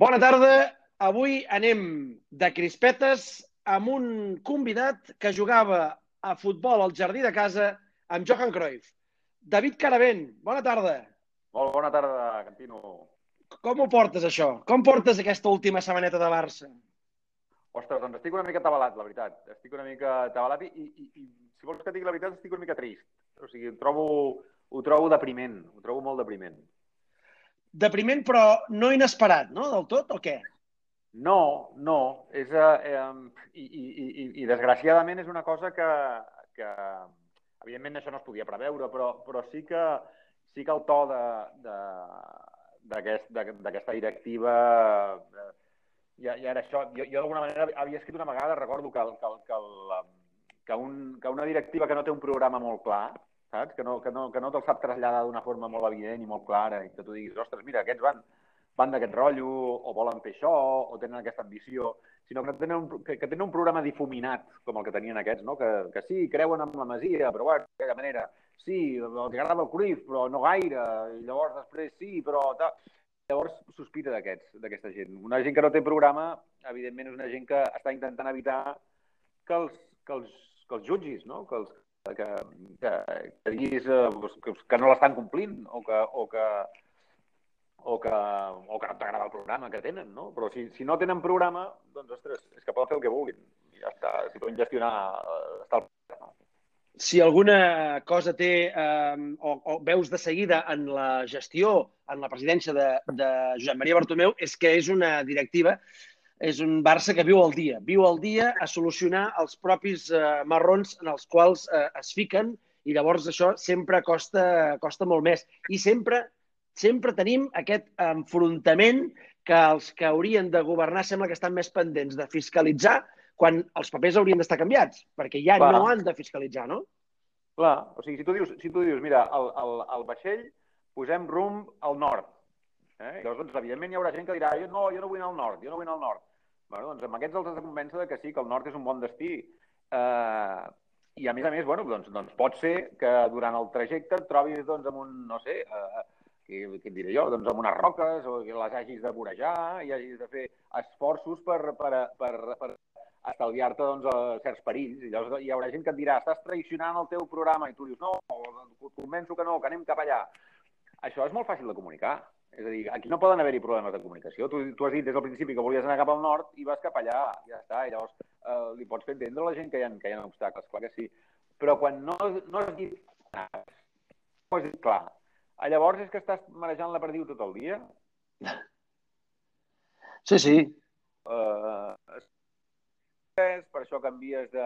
Bona tarda. Avui anem de crispetes amb un convidat que jugava a futbol al jardí de casa amb Johan Cruyff. David Caravent, bona tarda. Molt bona tarda, Cantino. Com ho portes, això? Com portes aquesta última setmaneta de Barça? Ostres, doncs estic una mica tabalat, la veritat. Estic una mica tabalat i, i, i si vols que et digui la veritat, estic una mica trist. O sigui, ho trobo, ho trobo depriment, ho trobo molt depriment. Depriment, però no inesperat, no? Del tot, o què? No, no. És, eh, i, i, i, I desgraciadament és una cosa que, que evidentment això no es podia preveure, però, però sí que sí que el to d'aquesta aquest, directiva eh, ja, ja era això. Jo, jo d'alguna manera havia escrit una vegada, recordo que, que, que, el, que, un, que una directiva que no té un programa molt clar, saps? Que no, que no, que no te'l sap traslladar d'una forma molt evident i molt clara i que tu diguis, ostres, mira, aquests van, van d'aquest rotllo, o volen fer això, o tenen aquesta ambició, sinó que tenen un, que, que tenen un programa difuminat, com el que tenien aquests, no? que, que sí, creuen en la masia, però bueno, d'aquella manera, sí, els agrada el Cruyff, però no gaire, i llavors després sí, però... Tal. Llavors sospita d'aquests, d'aquesta gent. Una gent que no té programa, evidentment és una gent que està intentant evitar que els, que els, que els jutgis, no? que, els, que, que, que diguis eh, que, que no l'estan complint o que, o que, o que, o que no t'agrada el programa que tenen, no? Però si, si no tenen programa, doncs, ostres, és que poden fer el que vulguin. I ja està, si poden gestionar, eh, està el programa. Si alguna cosa té eh, o, o veus de seguida en la gestió, en la presidència de, de Josep Maria Bartomeu, és que és una directiva, és un Barça que viu al dia. Viu al dia a solucionar els propis eh, marrons en els quals eh, es fiquen i llavors això sempre costa, costa molt més. I sempre sempre tenim aquest enfrontament que els que haurien de governar sembla que estan més pendents de fiscalitzar quan els papers haurien d'estar canviats, perquè ja Clar. no han de fiscalitzar, no? Clar, o sigui, si tu dius, si tu dius mira, el, el, el vaixell posem rumb al nord, eh? llavors, doncs, evidentment, hi haurà gent que dirà jo no, jo no vull anar al nord, jo no vull anar al nord. Bueno, doncs amb aquests els has de convèncer que sí, que el nord és un bon destí. Eh, I a més a més, bueno, doncs, doncs pot ser que durant el trajecte et trobis doncs, amb un, no sé, eh, què, què diré jo, doncs amb unes roques o que les hagis de vorejar i hagis de fer esforços per, per, per, per estalviar-te doncs, certs perills. I llavors hi haurà gent que et dirà estàs traicionant el teu programa i tu dius no, convenço que no, que anem cap allà. Això és molt fàcil de comunicar. És a dir, aquí no poden haver-hi problemes de comunicació. Tu, tu has dit des del principi que volies anar cap al nord i vas cap allà, ja està. I llavors eh, li pots fer entendre a la gent que hi ha, que hi ha obstacles, clar que sí. Però quan no, no has dit no has dit clar, Ah, llavors és que estàs marejant la perdiu tot el dia? Sí, sí. Uh, per això canvies de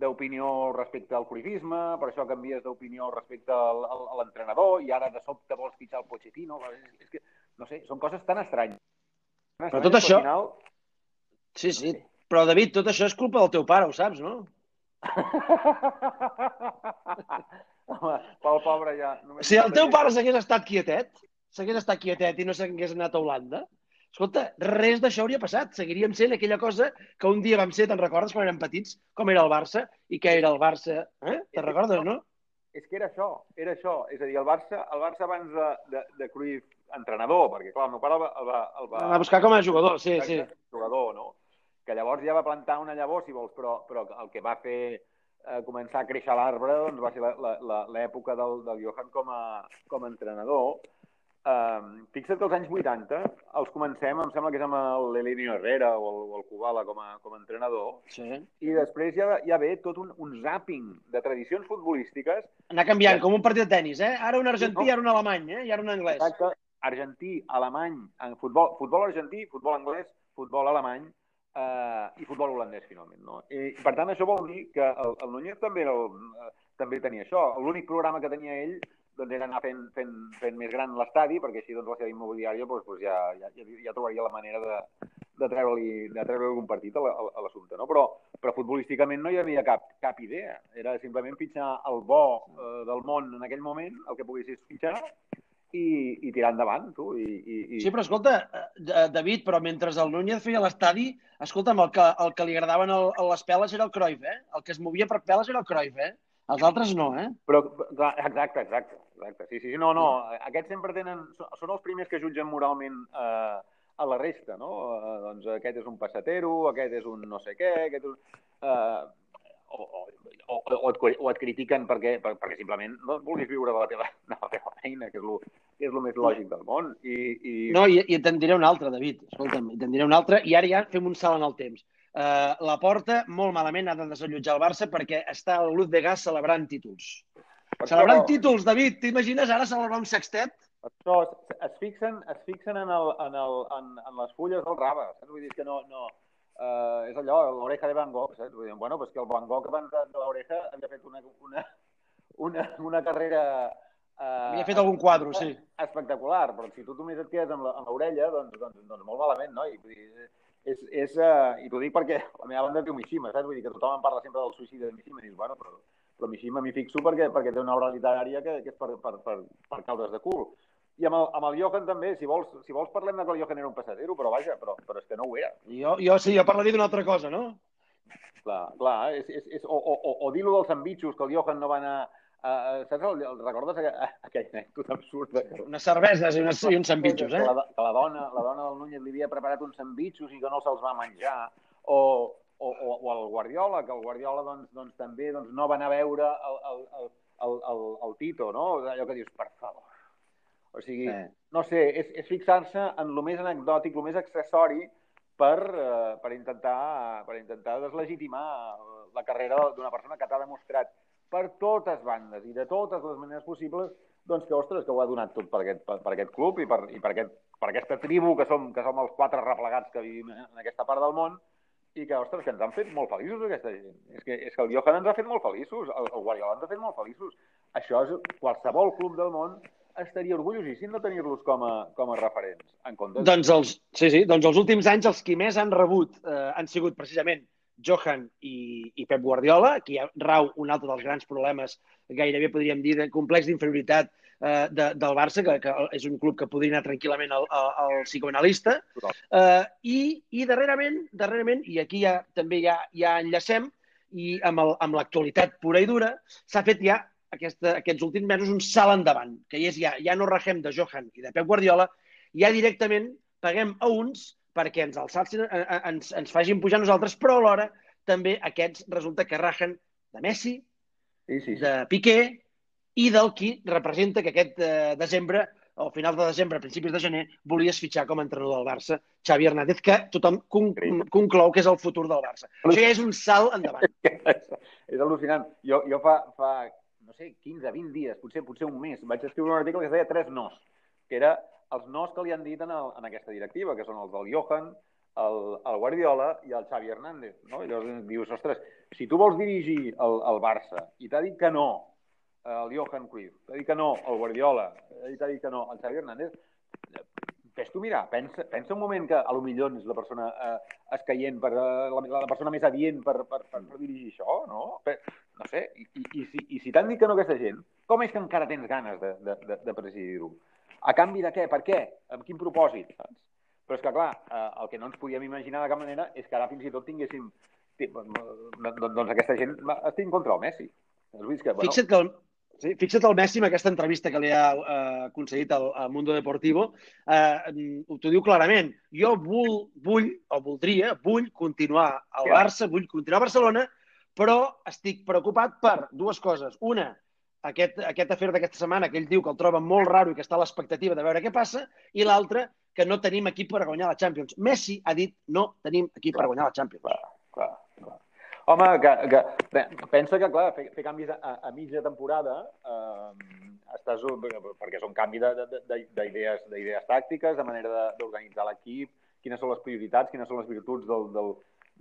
d'opinió respecte al cruifisme, per això canvies d'opinió respecte al, al, a l'entrenador i ara de sobte vols fitxar el Pochettino. És, és que, no sé, són coses tan estranyes. Tan estranyes però tot això... Final... Sí, sí. Però, David, tot això és culpa del teu pare, ho saps, no? Home, pel pobre ja... Si el teu pare s'hagués estat quietet, s'hagués estat quietet i no s'hagués anat a Holanda, escolta, res d'això hauria passat. Seguiríem sent aquella cosa que un dia vam ser, te'n recordes, quan érem petits, com era el Barça i què era el Barça? Eh? Te'n recordes, no? És que era això, era això. És a dir, el Barça, el Barça abans de, de, de Cruyff entrenador, perquè clar, el meu pare el va... El va, el va... va buscar com a jugador, sí, sí. Jugador, no? Que llavors ja va plantar una llavor, si vols, però, però el que va fer a començar a créixer l'arbre doncs va ser l'època del, del Johan com a, com a entrenador. Um, fixa't que als anys 80 els comencem, em sembla que és amb l'Elenio Herrera o el, o el Kubala com a, com a entrenador, sí. i després ja, ja ve tot un, un zapping de tradicions futbolístiques. Anar canviant, com un partit de tennis, eh? Ara un argentí, no. ara un alemany, eh? I ara un anglès. Exacte. Argentí, alemany, en futbol, futbol argentí, futbol anglès, futbol alemany, eh, i futbol holandès, finalment. No? I, per tant, això vol dir que el, el Núñez també, el, eh, també tenia això. L'únic programa que tenia ell doncs, era anar fent, fent, fent més gran l'estadi, perquè així doncs, la seva immobiliària doncs, doncs ja, ja, ja trobaria la manera de, de treure-li de treure algun partit a l'assumpte. No? Però, però futbolísticament no hi havia cap, cap idea. Era simplement fitxar el bo eh, del món en aquell moment, el que poguessis fitxar, i, i tirar endavant, tu. I, i, i... Sí, però escolta, eh, David, però mentre el Núñez feia l'estadi, escolta'm, el que, el que li agradaven el, les peles era el Cruyff, eh? El que es movia per peles era el Cruyff, eh? Els altres no, eh? Però, exacte, exacte, exacte. Sí, sí, sí, no, no. Aquests sempre tenen... Són els primers que jutgen moralment eh, a la resta, no? Uh, doncs aquest és un passatero, aquest és un no sé què, aquest és un... Uh, o, o, o, o, et, o et critiquen perquè, per, perquè simplement no vulguis viure de la teva, de la teva feina, que és el que és el més lògic del món. I, i... No, i, i te'n diré un altre, David. Escolta'm, te'n diré un altre. I ara ja fem un salt en el temps. Uh, la porta, molt malament, ha de desallotjar el Barça perquè està el Luz de Gas celebrant títols. Per celebrant això... títols, David. T'imagines ara celebrar un sextet? Això, es, es fixen, es fixen en, el, en, el, en, en les fulles del raba. Saps? Vull dir que no, no, Uh, és allò, l'oreja de Van Gogh, saps? Vull dir, bueno, pues que el Van Gogh abans de, de l'oreja havia fet una, una, una, una carrera... Uh, havia fet algun quadre, sí. Espectacular, però si tu només et quedes amb l'orella, doncs, doncs, doncs molt malament, no? I, vull dir, és, és, uh, I t'ho dic perquè la meva banda diu Mishima, saps? Vull dir que tothom em parla sempre del suïcidi de Mishima i dius, bueno, però, però Mishima m'hi fixo perquè, perquè té una obra literària que, que és per, per, per, per causes de cul. I amb el, amb el Johan també, si vols, si vols parlem de que el Johan era un passatero, però vaja, però, però és que no ho era. Jo, jo sí, jo parlaria d'una altra cosa, no? Clar, clar, és, és, és, o, o, o dir-lo dels ambitxos, que el Johan no va anar... Uh, saps, el, el, recordes aquella, aquella anècdota absurda? Unes cerveses i, unes, i uns sandvitxos, eh? Que la, que la, dona, la dona del Núñez li havia preparat uns sandvitxos i que no se'ls va menjar. O, o, o, o el Guardiola, que el Guardiola doncs, doncs, també doncs, no va anar a veure el, el, el, el, el, el Tito, no? Allò que dius, per favor, o sigui, eh. no sé, és, és fixar-se en el més anecdòtic, el més accessori per, uh, per, intentar, per intentar deslegitimar la carrera d'una persona que t'ha demostrat per totes bandes i de totes les maneres possibles doncs que, ostres, que ho ha donat tot per aquest, per, per aquest club i per, i per, aquest, per aquesta tribu que som, que som els quatre replegats que vivim en aquesta part del món i que, ostres, que ens han fet molt feliços aquesta gent. És que, és que el Johan ens ha fet molt feliços, el, el Guardiola ens ha fet molt feliços. Això és qualsevol club del món estaria orgullosíssim de tenir-los com, a, com a referents. En comptes... doncs, els, sí, sí, doncs els últims anys els qui més han rebut eh, han sigut precisament Johan i, i Pep Guardiola, qui rau un altre dels grans problemes, gairebé podríem dir, de complex d'inferioritat eh, de, del Barça, que, que és un club que podria anar tranquil·lament al, al, al psicoanalista. Eh, i, I darrerament, darrerament, i aquí ja també ja, ja enllacem, i amb l'actualitat pura i dura, s'ha fet ja aquesta, aquests últims mesos un salt endavant, que és ja, ja no regem de Johan i de Pep Guardiola, ja directament paguem a uns perquè ens alçats eh, eh, ens, ens facin pujar nosaltres, però alhora també aquests resulta que rajen de Messi, sí, sí, sí. de Piqué i del qui representa que aquest eh, desembre, al final de desembre, principis de gener, volies fitxar com a entrenador del Barça, Xavi Hernández, que tothom conclou que és el futur del Barça. Això ja és un salt endavant. és al·lucinant. Jo, jo fa, fa no sé, 15, 20 dies, potser potser un mes, vaig escriure un article que es deia Tres nos, que era els nos que li han dit en, el, en aquesta directiva, que són els del Johan, el, el Guardiola i el Xavi Hernández. No? I llavors dius, ostres, si tu vols dirigir el, el Barça i t'ha dit que no el Johan Cruyff, t'ha dit que no el Guardiola, i t'ha dit que no el Xavi Hernández, fes tu mirar, pensa, pensa un moment que a lo millor és la persona eh, escaient, per, eh, la, la persona més adient per, per, per, per dirigir això, no? Per, no sé, i, i, i si, i si t'han dit que no aquesta gent, com és que encara tens ganes de, de, de, de presidir-ho? A canvi de què? Per què? Amb quin propòsit? Saps? Però és que, clar, eh, el que no ens podíem imaginar de cap manera és que ara fins i tot tinguéssim... Doncs aquesta gent estigui contra el Messi. Que, bueno... Fixa't que el, Sí, fixa't el Messi en aquesta entrevista que li ha eh, concedit al, al Mundo Deportivo. Eh, T'ho diu clarament. Jo vull, vull, o voldria, vull continuar al Barça, vull continuar a Barcelona, però estic preocupat per dues coses. Una, aquest, aquest afer d'aquesta setmana, que ell diu que el troba molt raro i que està a l'expectativa de veure què passa, i l'altra, que no tenim equip per guanyar la Champions. Messi ha dit no tenim equip clar, per guanyar la Champions. Clar, clar, clar. Home, que, que, pensa que, clar, fer, fer canvis a, a mitja temporada eh, estàs, perquè és un canvi d'idees tàctiques, de manera d'organitzar l'equip, quines són les prioritats, quines són les virtuts del, del,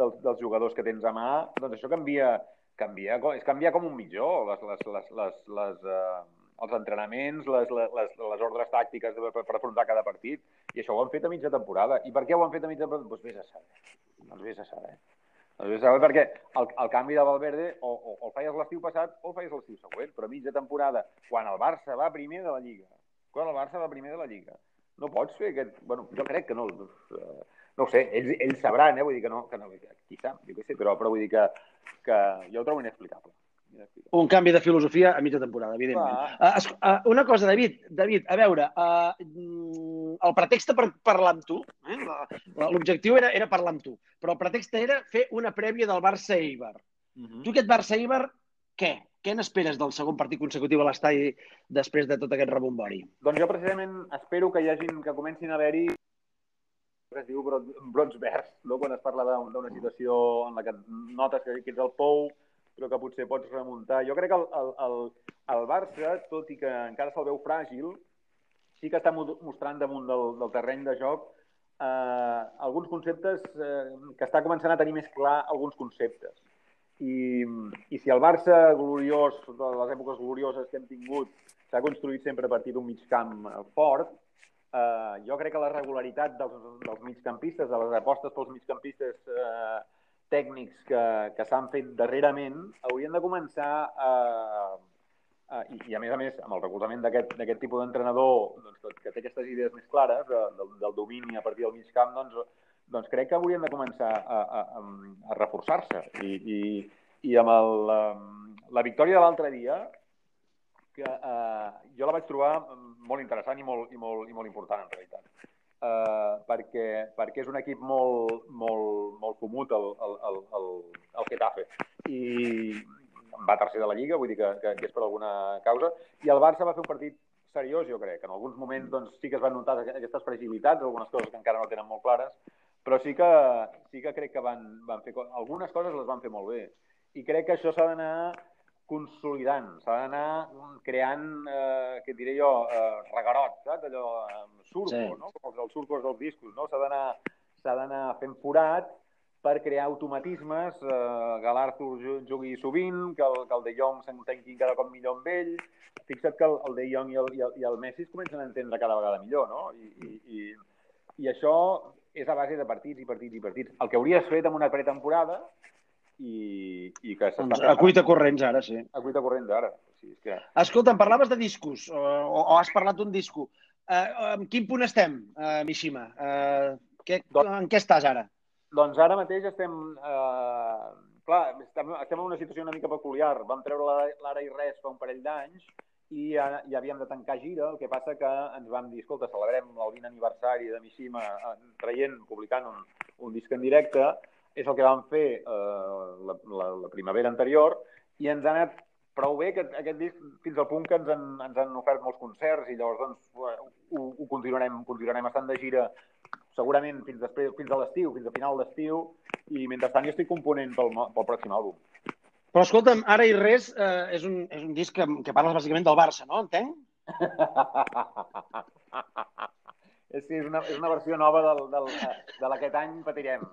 dels, dels jugadors que tens a mà, doncs això canvia, canvia és canviar com un mitjó, les, les, les, les, les, uh, els entrenaments, les, les, les ordres tàctiques per, per afrontar cada partit, i això ho han fet a mitja temporada. I per què ho han fet a mitja temporada? Doncs vés a saber. Doncs vés a saber. Doncs vés a saber perquè el, el canvi de Valverde o, o, o el feies l'estiu passat o el feies l'estiu següent, però a mitja temporada, quan el Barça va primer de la Lliga, quan el Barça va primer de la Lliga, no pots fer aquest... Bueno, jo crec que no. Uh, no ho sé, ells, ells sabran, eh? vull dir que no, que no qui sap, jo què sé, però, però vull dir que, que jo ho trobo inexplicable. Un canvi de filosofia a mitja temporada, evidentment. Uh, uh, una cosa, David, David, a veure, uh, el pretext per parlar amb tu, eh? l'objectiu era, era parlar amb tu, però el pretext era fer una prèvia del Barça-Eibar. Uh -huh. Tu aquest Barça-Eibar, què? Què n'esperes del segon partit consecutiu a l'estadi després de tot aquest rebombori? Doncs jo precisament espero que hi hagin, que comencin a haver-hi es diu brots verds, no? quan es parla d'una situació en la que notes que, que ets el pou, però que potser pots remuntar. Jo crec que el, el, el, el Barça, tot i que encara se'l veu fràgil, sí que està mostrant damunt del, del terreny de joc eh, alguns conceptes eh, que està començant a tenir més clar alguns conceptes. I, i si el Barça gloriós, de les èpoques glorioses que hem tingut, s'ha construït sempre a partir d'un mig camp fort, eh, jo crec que la regularitat dels, dels migcampistes, de les apostes pels migcampistes eh, tècnics que, que s'han fet darrerament, haurien de començar a, Uh, i, I, a més a més, amb el recolzament d'aquest tipus d'entrenador doncs, que té aquestes idees més clares de, del, del domini a partir del mig camp, doncs, doncs crec que haurien de començar a, a, a reforçar-se. I, i, I amb el, la, la victòria de l'altre dia, que uh, jo la vaig trobar molt interessant i molt, i molt, i molt important, en realitat. Uh, perquè, perquè és un equip molt, molt, molt comut, el, el, el, el, el Getafe. I, va tercer de la Lliga, vull dir que, que, que és per alguna causa, i el Barça va fer un partit seriós, jo crec. En alguns moments doncs, sí que es van notar aquestes fragilitats, algunes coses que encara no tenen molt clares, però sí que, sí que crec que van, van fer... Algunes coses les van fer molt bé. I crec que això s'ha d'anar consolidant, s'ha d'anar creant, eh, què diré jo, eh, regarot, saps? Allò, eh, surco, sí. no? Com els, els surcos dels discos, no? S'ha d'anar s'ha d'anar fent forat per crear automatismes, eh, que l'Arthur jugui sovint, que el, que el De Jong s'entengui cada cop millor amb ell. Fixa't que el, el De Jong i el, i, el, i el Messi es comencen a entendre cada vegada millor, no? I, i, i, i això és a base de partits i partits i partits. El que hauries fet amb una pretemporada i, i que s'està doncs, A cuita corrents ara, sí. A cuita corrents ara. Sí, és que... Escolta, em parlaves de discos, o, o, o has parlat d'un disco. Uh, en quin punt estem, uh, Mishima? Uh, què, doncs, en què estàs ara? Doncs ara mateix estem... Eh, clar, estem, estem en una situació una mica peculiar. Vam treure l'ara i res fa un parell d'anys i ja, ja havíem de tancar gira, el que passa que ens vam dir, escolta, celebrem el 20 aniversari de Mishima eh, traient, publicant un, un disc en directe, és el que vam fer eh, la, la, la primavera anterior, i ens ha anat prou bé que aquest disc, fins al punt que ens han, ens han ofert molts concerts i llavors doncs, ho, ho continuarem, continuarem estant de gira segurament fins, després, fins a l'estiu, fins a final d'estiu, i mentrestant jo estic component pel, pel pròxim àlbum. Però escolta'm, Ara i res eh, és, un, és un disc que, que parles bàsicament del Barça, no? Entenc? és, és, una, és una versió nova del, del, de l'aquest any patirem.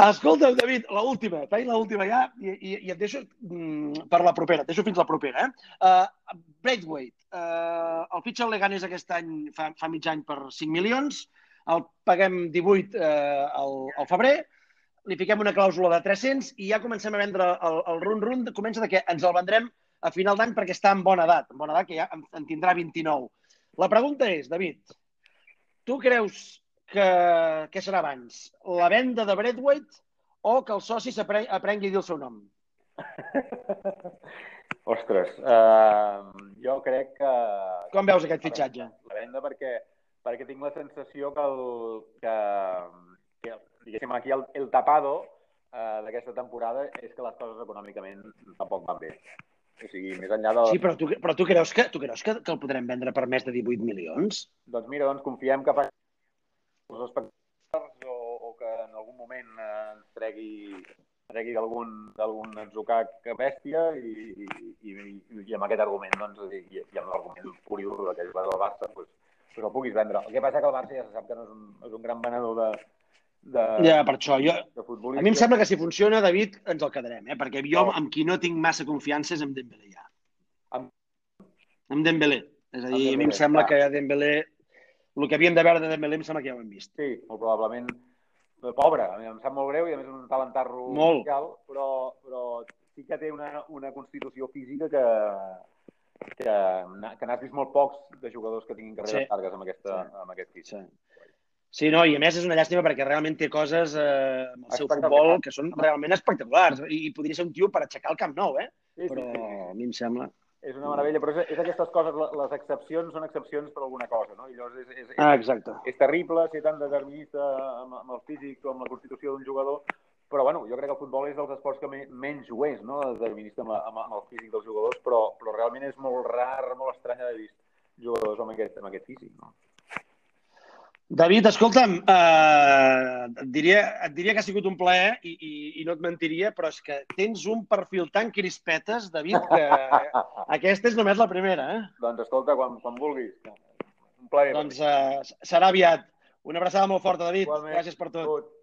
Escolta, David, la última, faig la última ja i, i, i et deixo mm, per la propera, et deixo fins la propera. Eh? Uh, Braithwaite, uh, el fitxa el Leganés aquest any fa, fa mig any per 5 milions, el paguem 18 uh, al, al febrer, li fiquem una clàusula de 300 i ja comencem a vendre el, el run-run, comença de que ens el vendrem a final d'any perquè està en bona edat, en bona edat que ja en, en tindrà 29. La pregunta és, David, tu creus que, què serà abans? La venda de Braithwaite o que el soci aprengui a dir el seu nom? Ostres, uh, jo crec que... Com veus aquest fitxatge? La venda perquè, perquè tinc la sensació que, el, que, que diguéssim, aquí el, el tapado uh, d'aquesta temporada és que les coses econòmicament tampoc van bé. O sigui, més enllà de... Sí, però tu, però tu creus, que, tu creus que, que el podrem vendre per més de 18 milions? Doncs mira, doncs confiem que els espectadors o, o que en algun moment eh, ens tregui, tregui algun atzucac bèstia i, i, i, i, amb aquest argument, doncs, i, i amb l'argument curiós que és del Barça, doncs, doncs el puguis vendre. El que passa que el Barça ja se sap que no és un, és un gran venedor de, de, ja, per això. Jo, a mi em sembla que si funciona, David, ens el quedarem, eh? perquè jo no. amb qui no tinc massa confiança és amb Dembélé ja. Amb, amb Dembélé. És a dir, Dembélé, a mi em sembla clar. que Dembélé el que havíem de veure de Dembélé em sembla que ja ho hem vist. Sí, molt probablement. Pobre, a mi em sap molt greu i a més un talentarro molt. Musical, però, però sí que té una, una constitució física que, que, que n'has vist molt pocs de jugadors que tinguin carreres sí. llargues amb, aquesta, sí. amb aquest físic. Sí. Sí, no, i a més és una llàstima perquè realment té coses eh, amb el seu futbol que són realment espectaculars i, i podria ser un tio per aixecar el Camp Nou, eh? Sí, Però sí, sí. a mi em sembla... és una meravella, però és, és aquestes coses, les excepcions són excepcions per alguna cosa, no? I llavors és, és, és, ah, exacte. és terrible ser tan determinista amb, amb el físic o amb la constitució d'un jugador, però bueno, jo crec que el futbol és dels esports que menys ho és, no? determinista amb, amb, amb el físic dels jugadors, però, però realment és molt rar, molt estrany haver vist jugadors amb aquest, amb aquest físic, no? David, escolta'm, eh, et, diria, et diria que ha sigut un plaer i, i, i no et mentiria, però és que tens un perfil tan crispetes, David, que aquesta és només la primera. Eh? Doncs escolta, quan, quan vulguis. Un plaer. Doncs eh, serà aviat. Una abraçada molt forta, David. Igualment. Gràcies per tot. tot.